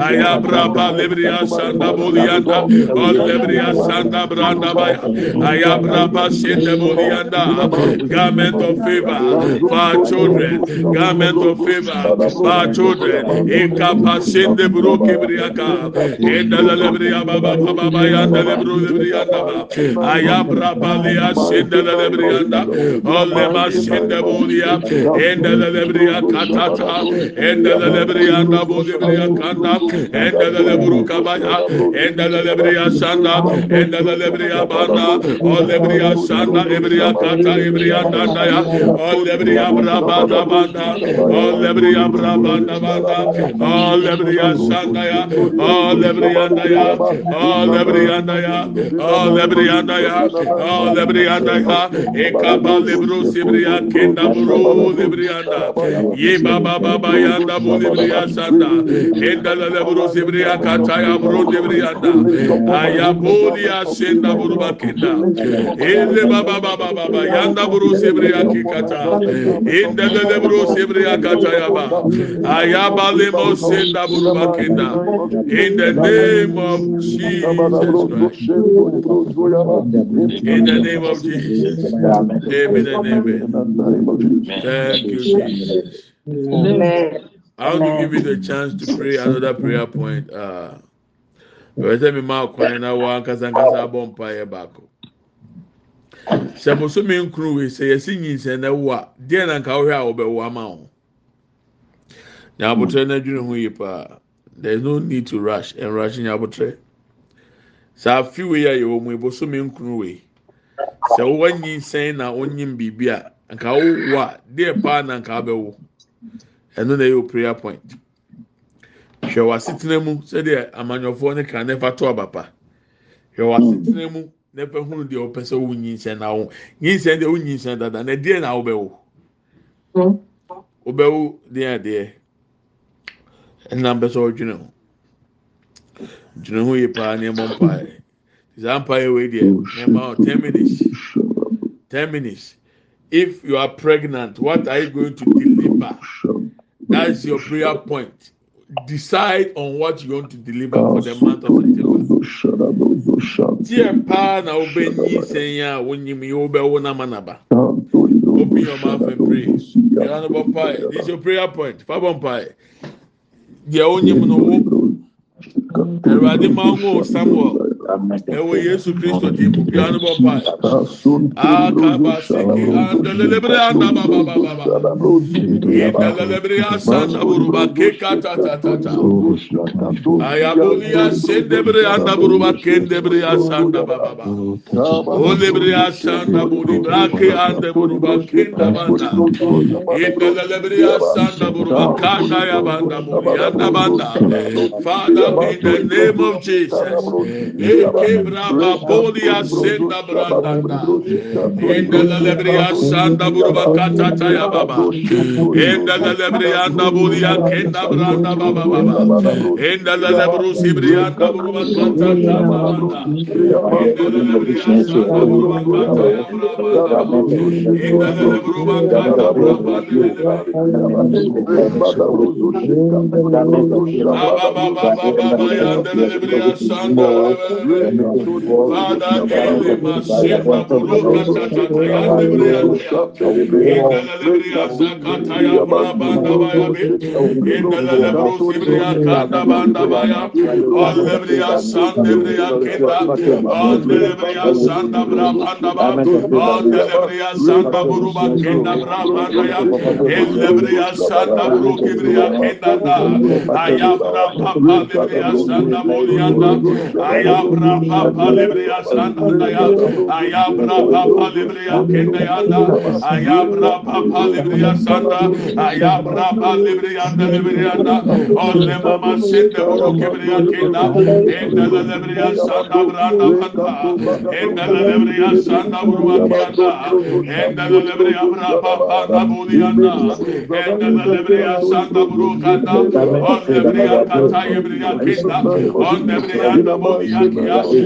ayabra baba lebriya sanda bolianda all lebriya sanda branda baya ayabra baba garment of favor for our children, garment of favor for our children, incapacity broke briaka, in the lebria baba baba yanda lebro lebrianda, ayabra balia shinda lebrianda, ole mashinda bolia, in the lebria katata, in the lebrianda bolibria kanda, in the lebruka baya, in the lebria sanda, in the lebria banda, ole lebria sanda. Banda ebriya kata ebriya danda ya all ebriya braba da banda all ebriya oh, braba da banda all oh, ebriya sanda ya. Oh, all ebriya da ya. All ebriya da ya. All ebriya da ya. All ebriya da ya. Ekaba lebro sibriya kenda bro lebriya da ye baba baba yanda bu lebriya sanda. Enda lebro sibriya kata ya bro lebriya da ayabolia senda buruba kenda ele yanda buru sebriya kikata inde le buru sebriya kata yaba ayaba le mo senda kenda in the name of Jesus in the name of Jesus. Amen amen. Thank you Jesus. I want to give you the chance to pray another prayer point. Uh, mi maa ankasa ankasa sɛ bosomi nkuru wei sɛ yɛsi nyinsɛn na wo a deɛ na nka ɔhwɛ a ɔbɛwɔ ama wo. Na abotire na adwene ho yie paa. There is no need to rush. And rush nya abotire sɛ afi wei a yɛwɔ mu bosomi nkuru wei. Sɛ wɔwɔ nyinsɛn na onyim biribi a nka ɔwɔ a deɛ paa na nka abɛwɔ ɛno na yɛ o prayer point. hwɛ w'asetena mu sɛdeɛ amanyɔfoɔ ne kan nefa to abapa hwɛ w'asetena mu na hunu deɛ ɔpɛ sɛ wo nyinsɛn na wo nyinsɛn deɛ wo nyinsɛn dada na deɛ na wobɛwo? Wobɛwo deɛ adeɛ ɛnam bɛ sɛ ɔdwene ho. Dwene ho yie paa nneɛma mpaeɛ saa mpaeɛ wei deɛ nneɛma ten minutes. Ten minutes. If you are pregnant what are you going to deliver? That's your prayer point. Decide on what you want to deliver for the month of September. tiɛ paa na wobɛnyi sɛn a wonyim yi wobɛwo na manaba open your mouth and pray. Yɛra no bɔ pae this is your prayer point. Fa bɔ mpae deɛ wonyim no wo Ẹ̀rọ̀dì máa ń wò Samuel. Ẹ̀wọ̀ Yéṣu Kristo di ìbùkún yà ni wọ́n pa ẹ̀. Àkàbà sèké àndàlélébèrè àndàbàbàbàbà. Ìdàlélébèrè àsàndàbòròbà kéka tàtàtàtà. Àyàbòmí àsèndébèrè àndàbòròbà kéndébèrè àsàndàbàbàbà. Olébèrè àsàndàbòròbà ké àndàbòròbà kéndàbàtà. Ìdàlélébèrè àsàndàbòròbà kándàyàbàndàbòròbà yàndàbàtà. Fàdà bìí Olebre asanda buri brake anda buruba kenda banda. Indelebre asanda buruba kanda ya banda buri anda banda. Father, in the name of Jesus. andele bria santa Father ele masema buruka tataya bria indele bria sakata ya banda baya bi indele brusi bria kanda banda baya alle bria santa bria kenda alle bria santa bra banda ba alle bria santa buruba kenda bra banda ya elle bria santa buruki bria kenda da sanda bolianda. Ayabra papa lebriya sanda da ya. Ayabra papa lebriya kenda ya da. Ayabra papa lebriya sanda. Ayabra papa lebriya da lebriya da. Olle mama sende buru kibriya kenda. Enda la lebriya sanda branda banda. Enda la lebriya sanda buruba kenda. Enda la lebriya papa da bolianda. Enda la lebriya sanda buru kanda. On lebriya kata yebriya kenda. Yanda, on Debriya, Bodiya,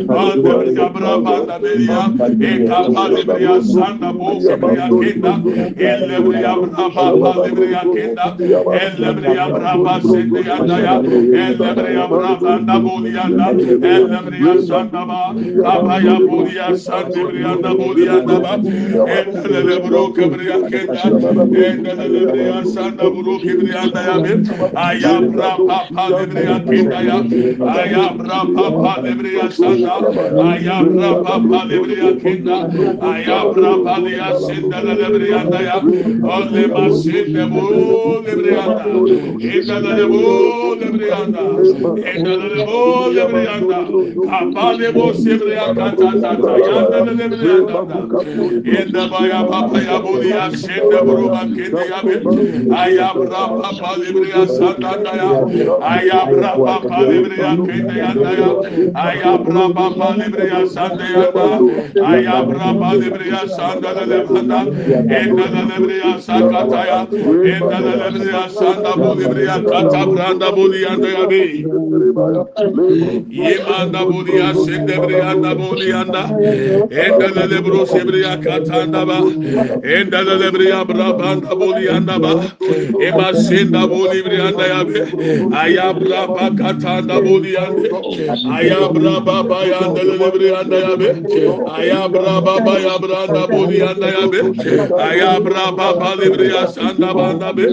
on Debriya, Brabanda, Beria, Ekapa, Debriya, Sanda, Boke, Briya, Kenda, El Debriya, Brabanda, Debriya, Kenda, El Debriya, Brabanda, Sendiya, Daya, El Debriya, Brabanda, Bodiya, El Debriya, Sanda, Ba, Abaya, Bodiya, Sanda, Debriya, da Bodiya, da Ba, El Debriya, Kebriya, Kenda, El Debriya, Sanda, Buru, Kebriya, Daya, Ayabra, Papa, Debriya, Kenda, Ya, aya brapa pa lebriya sanda aya brapa pa lebriya kinda aya brapa liya sinda lebriya daya olle masinde bu lebriya da inda le bu lebriya da inda le bu lebriya da apa le bu sebriya kata tata yanda lebriya da inda baya papa ya bu liya sinda buru bakindi ya be aya brapa pa lebriya sanda daya aya brapa pa lebriya libre ya kende ya ya aya braba ba da aya braba libre ya sande de de enda de libre ya sakata enda de libre ya sanda bu libre ya kata bu ya da ya bi ye bu ya sende libre da bu ya enda de libre libre ya kata ba. Enda de libre ya braba bu ya da ba. E ba senda bu libre da ya bi aya braba da bu yanda ayabra baba yanda lebriya da ya be. Ayabra baba ya branda bu yanda ya be ayabra baba lebriya sanda banda be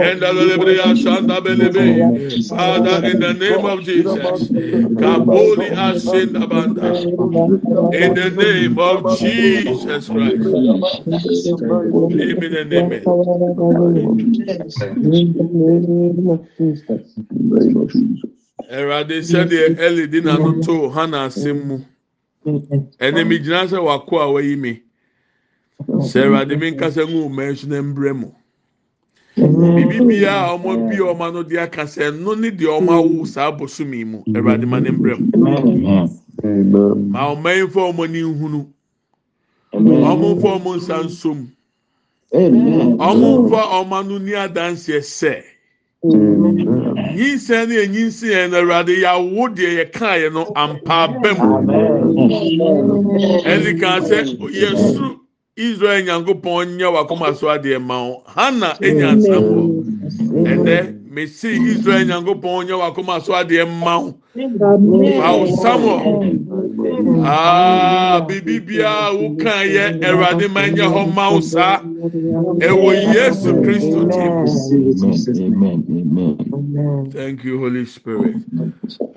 inda lebriya sanda be lebe Father in the name of Jesus. Kaboli asinda banda in the name of Jesus. Christ amen and amen awurade sɛdeɛ ɛli di n'ano to ha n'asɛm mu ɛnna mi gyina sɛ wakɔ a wayi mi. Sɛ mi nkasa ŋu ɔmo ɛso na mbrɛ mu bibi bia a ɔmo bi ɔmo ano de aka sɛ ɛno ne deɛ ɔmo awo saa bosomi mu awurade ma ne mbrɛ mu ma ɔmo yi fɔ ɔmo ni nhunu ɔmo fɔ ɔmo nsa nsom ɔmo fɔ ɔmo ano ni adanseɛ sɛ. Nyinsɛn ne enyinsɛn na awurade yawo deɛ yɛka yɛ no ampa abɛm ɛdi kan sɛ yɛsuru israel nyankopɔn nyɛ wakoma so adeɛ ma wo. Hana enya nsɛm wɔ ɛnɛ mesi israel nyankopɔn nyɛ wakoma so adeɛ ma wo awo samuel aa bibi biara woka yɛ awurade ma nyɛ hɔ ma wo saa ɛwɔ yesu kristo tim. Thank you, Holy Spirit.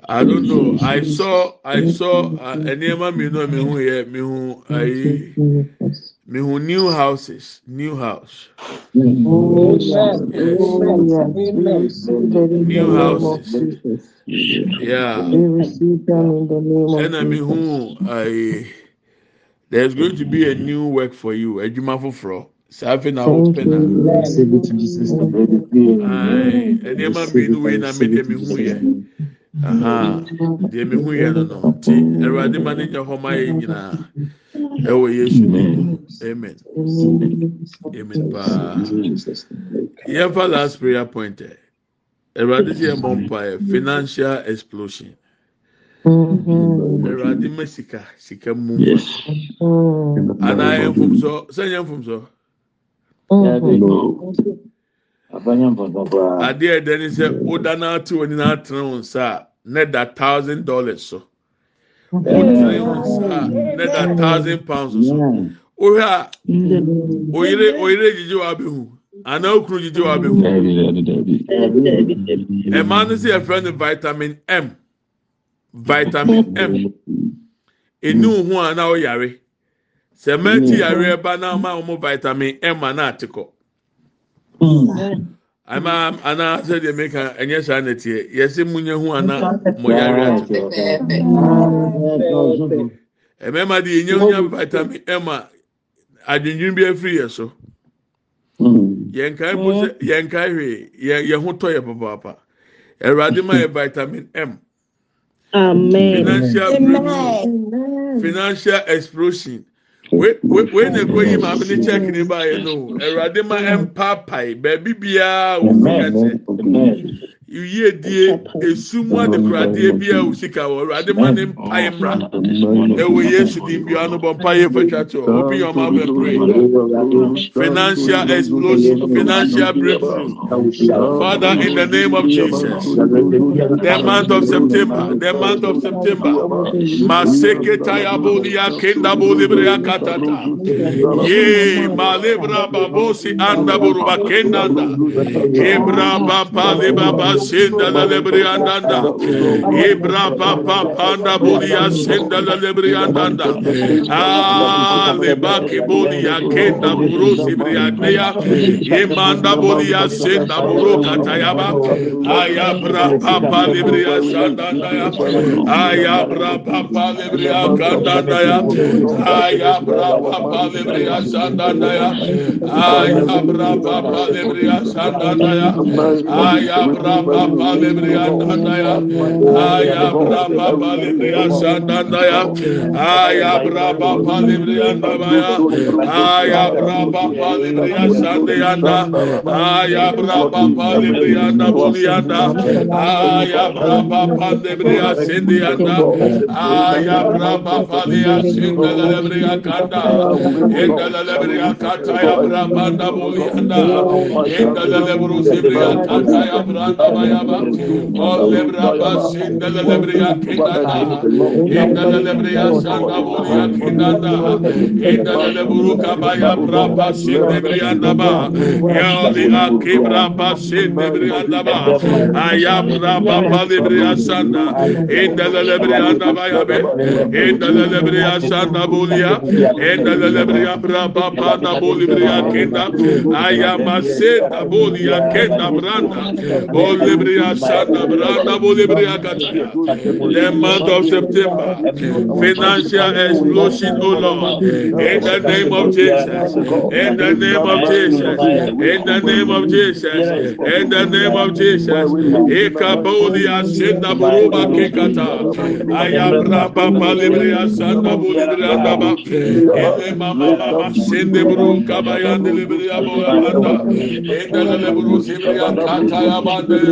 I don't know. I saw, I saw. Mi náà mi hu yẹ mi hu ayi mi hu new houses, new house. New houses. Yeah. Ẹna mi hu ayi. There's going to be a new work for you. Ẹdwuma foforọ. Sáfì na o pẹ na. Ẹnìyẹn mmienu wei na mi deɛ mi hu yɛ. Deɛ mi hu yɛ no no nti Awurade ma ne nyɛ hɔ ma yɛ nyinaa. Ɛwɔ Yesu ni. Amen. Amen paa. Yɛn fa last prayer point ɛ. Awurade ti yɛ mɔ mpa yɛ financial explosion. Awurade ma sika sika mu. Ana yɛ nfumsɔ sɛ yɛ nfumsɔ. adeɛ ɛdɛ ne sɛ woda no ate wɔ nyinaa tene wo nsa a ne da thousand dollars so. Wotene wo nsa a ne da thousand pounds so. Wohwɛ a oyere oyere gyigye wɔ abɛhu. Anaa okunu gyigye wɔ abɛhu. Ɛmaa no sɛ yɛfrɛ no vitamin m. Vitamin m. Ɛni wo ho a na woyare. Sɛ mɛnti yare ba na ma wɔn vitamin m a na ate kɔ. Ama ana sɛ deɛ meka ɛnyɛ saa na tie. Yɛsɛ mu nye ho ana mo yare ate mmarima deɛ yɛnyɛ ho nya vitamin M a adwendwen bi afiri yɛ so. Yɛn kae po sɛ yɛn kae hwee yɛn yɛn ho tɔ yɛ papaapa awurade ma yɛ vitamin M. Amen. financial breakthrough. Financial explosion. wei na ɛkɔ yi maame ne kyɛk ne baeɛ no. Awurade ma ɛmpaapae. Baabi biara wɔ fika kyɛ yie die esum adekuradeɛ bi a osika wɔ awurade ma ne mpae mmra ɛwɔ yesu di bi ano bɔ mpae fɛtwa to open your mouth and pray financial explosion financial breakthrough father in the name of jesus the month of september the month of september maseketa ya boli ya kenda boli bre ya katata ye malebra babosi anda buruba kenda anda ebra baba le baba senda la lebri andanda ibra pa pa panda bolia senda la lebri andanda ah le baki bolia kenda burusi briandea imanda bolia senda buru katayaba aya bra pa pa lebri andanda ya aya bra pa pa lebri andanda ya aya bra pa pa lebri andanda ya aya bra pa pa lebri andanda ya aya bra Rabba Lebriya Sandaya, Aya Braba Palibriya Sandaya, Aya Braba Palibriya Nabaya, Aya Braba Palibriya Sandayanda, Aya Braba Palibriya Nabulianda, Aya Braba Palibriya Sindianda, Aya Braba Paliya Sindalebriya Kanda, Indalebriya Kataya Braba Nabulianda, Indalebriya Kataya Braba Bayaba, O Lebra Basin, the Lebria Kinada, in the Lebria Santa Boria Kinada, in the Leburuka Bayabra Basin, the Briandaba, Yalia Kibra Basin, the Briandaba, Ayabra Baba Libria Santa, in the Lebrianda Bayabe, in the Lebria Santa Bolia, in the Lebria Braba Bana Bolibria Kinda, Ayamase Bolia Kinda Branda, O Olibria sanda branda buliya kataya. The month of September, financial explosion, oh Lord, in the name of Jesus, in the name of Jesus, in the name of Jesus, in the name of Jesus. Ekabolia senda buruba kekata. Ayabra papa libria sanda bulibria daba. Ele mama sende buru kabayande libria boya banda. Endele leburu sibria kata ya bande libria be.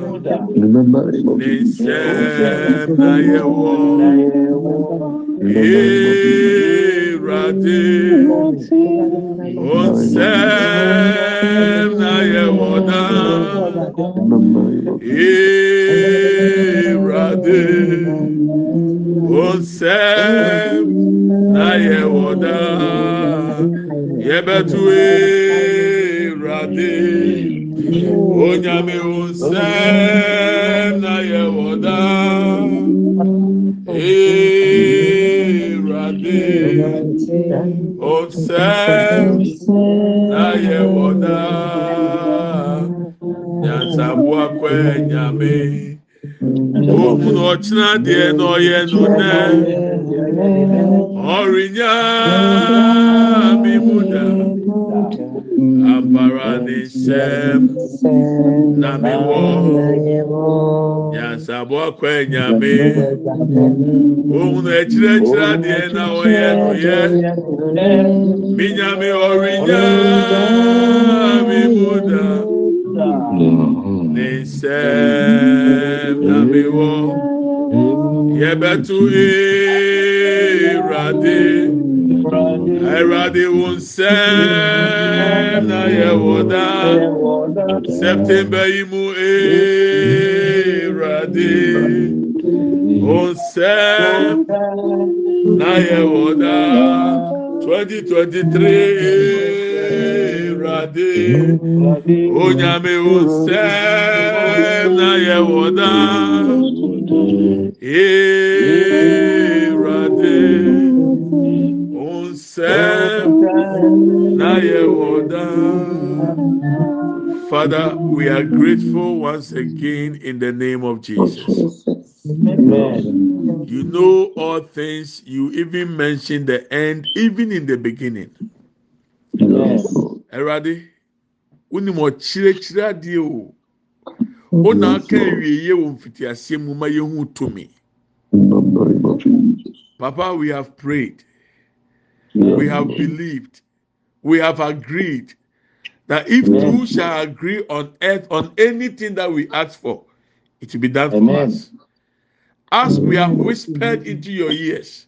Nisẹ́ n'ayẹwo ìrọ̀dé. Ọ̀sẹ̀ n'ayẹwo náà ìrọ̀dé. Ọ̀sẹ̀ n'ayẹwo náà yẹ bẹ́ẹ̀ tu ìrọ̀dé. onyame wo nsɛm na yɛwɔ daa ewurade wo nsɛm na yɛwɔ daa nyansaboa kɔɛ nyame. Ohun na ɔkyena deɛ na ɔyɛ no nɛ ɔrenya mi mu daa. abaranisɛm na mewɔ yansabɔ akɔ nyame ohun akyirɛkyirɛ na ɔyɛ noyɛ me nyame ɔrenya me mu da na mewɔ yɛbɛto ee wurade. Ẹ̀rọ̀dì wò ń sẹ́m náà yẹ wò dá. Sẹ́pítẹ́mbà yìí mú ẹ̀rọ̀dì yẹ. Twenty twenty three ẹ̀rọ̀dì ònyàmẹ̀ wò yẹ Father, we are grateful once again in the name of Jesus. Amen. You know all things. You even mentioned the end, even in the beginning. Ẹ̀rọ̀adé, wọ́n mọ̀ kyerẹ́kyerẹ́ adìẹ o. Ó nà aka ewieie wọ̀ mfiti aseɛ mu ma yẹn hu tumi. Papa, we have prayed. We have believed. We have agreed that if two shall agree on earth on anything that we ask for, it will be done for us. As we have whispered into your ears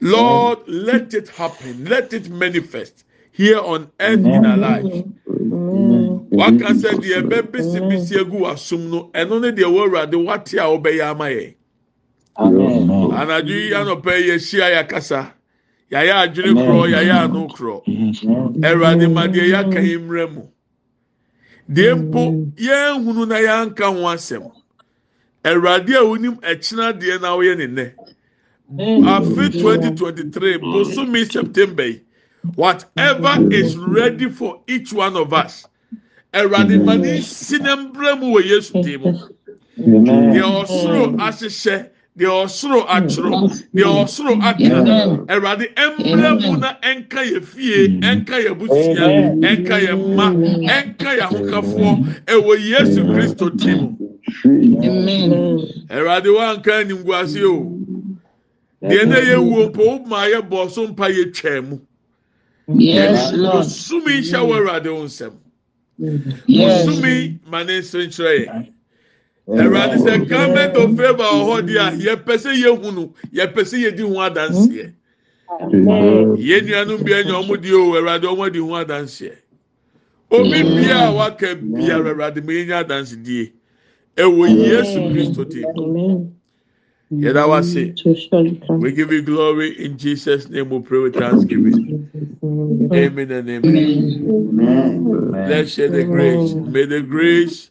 lord let it happen. Let it manifest here on earth in our lives. Waka sɛ deɛ ɛbɛbisibisi egu wasum no. Ɛno ne deɛ wɔwurade wate a wɔbɛyɛ ama yɛ anadwo yi anɔpɛ yɛ hyia yɛ kasa yɛayɛ adwene korɔ yɛayɛ ano korɔ ɛwurade ma deɛ yɛaka yi mmerɛ mu. Deɛ mpo yɛn hunu na yɛanka ho asɛm ɛwurade a wonim ɛkyina deɛ na wɔyɛ ne nɛ afe twenty twenty three bosomi september yi whatever is ready for each one of us ɛwurade ma ne si ne mbrɛ mu wɔ yesu dim deɛ ɔsoro ahyehyɛ deɛ ɔsoro atwerɛ deɛ ɔsoro aka ɛwurade mbrɛ mu na ɛnka yɛ fie ɛnka yɛ busua ɛnka yɛ mma ɛnka yɛ ahokafoɔ. Ɛwɔ yesu kristo dim ɛwurade wanka animguase o. Deɛ ne yɛ wuo mpo o ma yɛ bɔ so mpa yɛ twɛn mu. Osumi nhyɛ wɔ ɛwurade wo nsɛm osumi ma ne nso nkyerɛ yɛ awurade sɛ government of favor wɔ hɔ deɛ a yɛpɛ sɛ yɛhu no yɛpɛ sɛ yɛdi ho adanseɛ. Yɛn nuanom bia nya ɔmo deɛ o awurade ɔmo adi ho adanseɛ. Obi bia a waka biara awurade ma yɛnya adansedie. Ɛwɔ yesu kristo din. Yɛda wase we give you glory in jesus name we pray with thanksgiving. Amen and amen. Let's share the grace. May the grace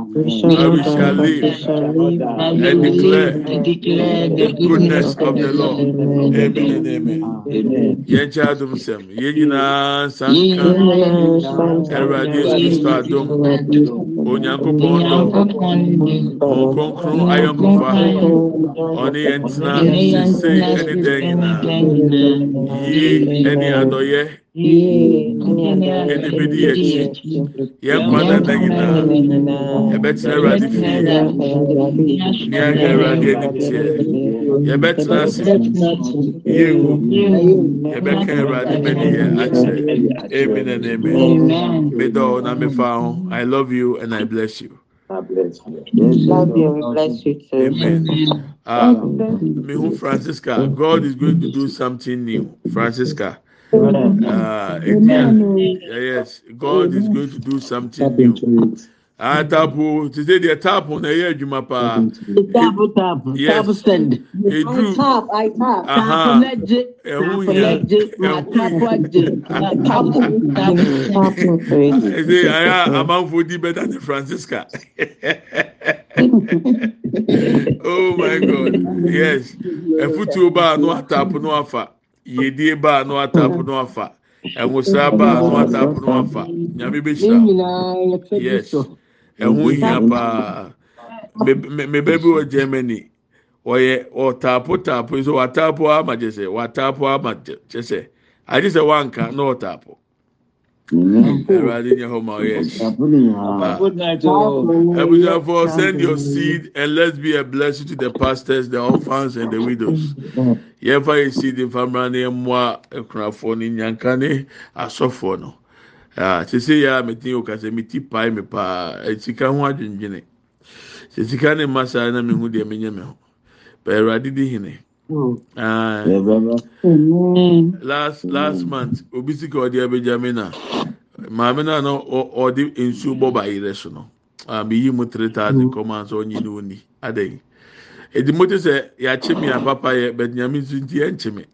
but we shall live and declare the goodness of the lord. Amen and amen. Yẹn kyɛ adum sɛm yɛn nyinaa sanka ɛwurade yesu kristo adum onyankopɔn dɔ wo kronkron ayɔnkofa ɔne yɛn tena sesei ɛne dɛn nyinaa? Yi ɛne adɔyɛ ɛne bɛdi yɛkyi yɛnkwa dada nyinaa? Yɛbɛtena awurade fie ne ahwɛ awurade animtiɛ yɛbɛtena ase yɛngu yɛbɛka awurade bɛni yɛ akyerɛ amen. and amen. Medɔ na mefa ho i love you and i bless you. Amen. Uh, Mihu Francisca, God is going to do something new. Francisca. Uh, yes, God is going to do something new. Ah, tá tapo te sɛ deɛ é tapo na né? ɛyɛ é adwuma paa. É tapo tapo tapo send. Edu. Tap I tap tapo na gye tapo na gye na tapo agye na tapo tapo tapo. Ɛsɛ ayɛ amanfo di better than Francisca. oh my God. Yes. Ɛfutuo baa no atapo no afa yedie baa no atapo no afa ɛnwosa baa no atapo no afa nyame bɛ hyira yes. So. ɛho hia paa me me me baabi wɔ germany. Wɔyɛ ɔtaapo taapo nso wataapo ama kyɛ sɛ wataapo ama kyɛ kyɛ sɛ agye sɛ wanka na ɔtaapo ɛwurade nyɛ hɔ ma ɔyɛ Good night, oh. abusuafo send your seed and let's be a blessing to the pastors the orphans and the widows. Yɛmfa yɛ seed nfamra ne mmoa akunafoɔ ne nyanka ne asɔfoɔ no ah sese yɛ a metin o kasa mi ti pae mi paa. Esika ho adwendwene. Sɛ sika ne mma saa na mi hu deɛ mi nyɛ mi ho. Bɛɛ awurade di hene. Ah last last month obi sika ɔde abegya mi na maame na na ɔde nsuo bɔ ba so no ah mi yi mu three thousand kɔma nso ɔnyi ne oni adan edi mo sɛ yɛakye mi a papa yɛ nyame nso nti yɛnkye mi.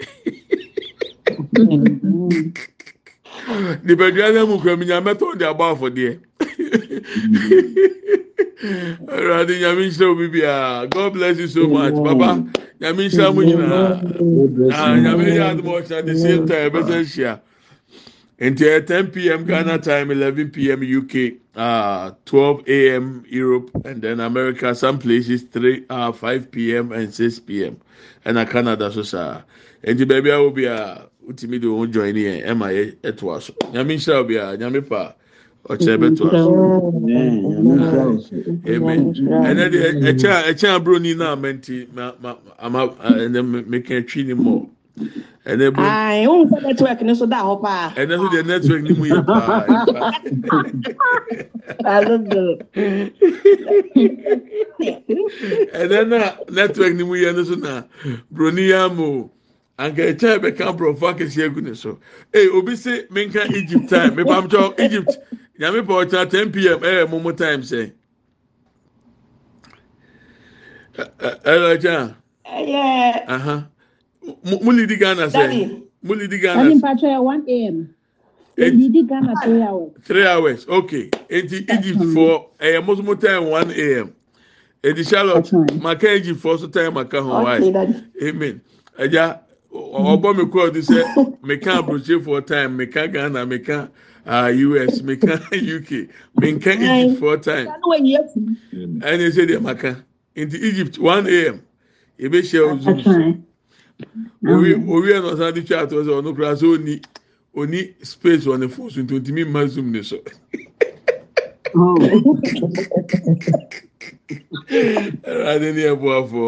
Nipadua no mu kura mi nyame tɔn de abɔ afɔdeɛ. Awurade nyame nhyira obi bia. God bless you so much. Papa nyame nhyira mu nyinaa. Ah nyame yɛ adum ɔkyerɛ the same time ɛbɛsɛ nhyia nti ɛ 10 pm ghana time 11 pm uk uh, 12 am europe and then america. Some places 3 uh, 5 pm and 6 pm ɛna canada so saa. Nti baabi a wo bi a wotumi de wɔn join yɛn ɛma yɛ ɛtoa so nyame nhyira obi a nyame pa ɔkyerɛ bɛtoa so amen. Ɛnɛ de ɛkyɛn ɛkyɛn aburoni naa mɛnti ma ma ama ɛnɛ mɛka twi ni mɔ ɛnɛ bro. ayi n sɛ network ni so da hɔ paa. ɛnɛ so deɛ network ni mu yɛ paa. ɛnɛ na network ni mu yɛ no so na broni yɛ amu ɛkyɛn bɛka borɔfo akɛse egu ne so. Ee obi se menka egypt time. Mepamtɔ egypt. Nyame pa ɔkyerɛ ten pm ɛyɛ eh, momo time sɛ ɛlɛ ɛkyɛn. ɛyɛ mo lidi ghana sɛ mo lidi ghana. ɛni mpatwa yɛ one am. Eh, lidi ghana three hours. three hours okay. Eti egypt fo ɛyɛ eh, mosomo time one am edi charlotte maka egypt fo so time maka ho wa amen. Ɛgya ọbọ mi kọ ọdún sẹ mẹka aburokye for time mẹka ghana mẹka us uh, mẹka uk mẹka egypt for time. Ẹni sẹ diẹ maka nti egypt one am ebe hyẹ zoom owi owi ẹ na ọsan di chat ọsẹ ọno kura sẹ oni oni space wọ ne phone so nti ntumi mma zoom ne so. Ẹ̀rọ adé ni ẹ̀ bọ́ afọ.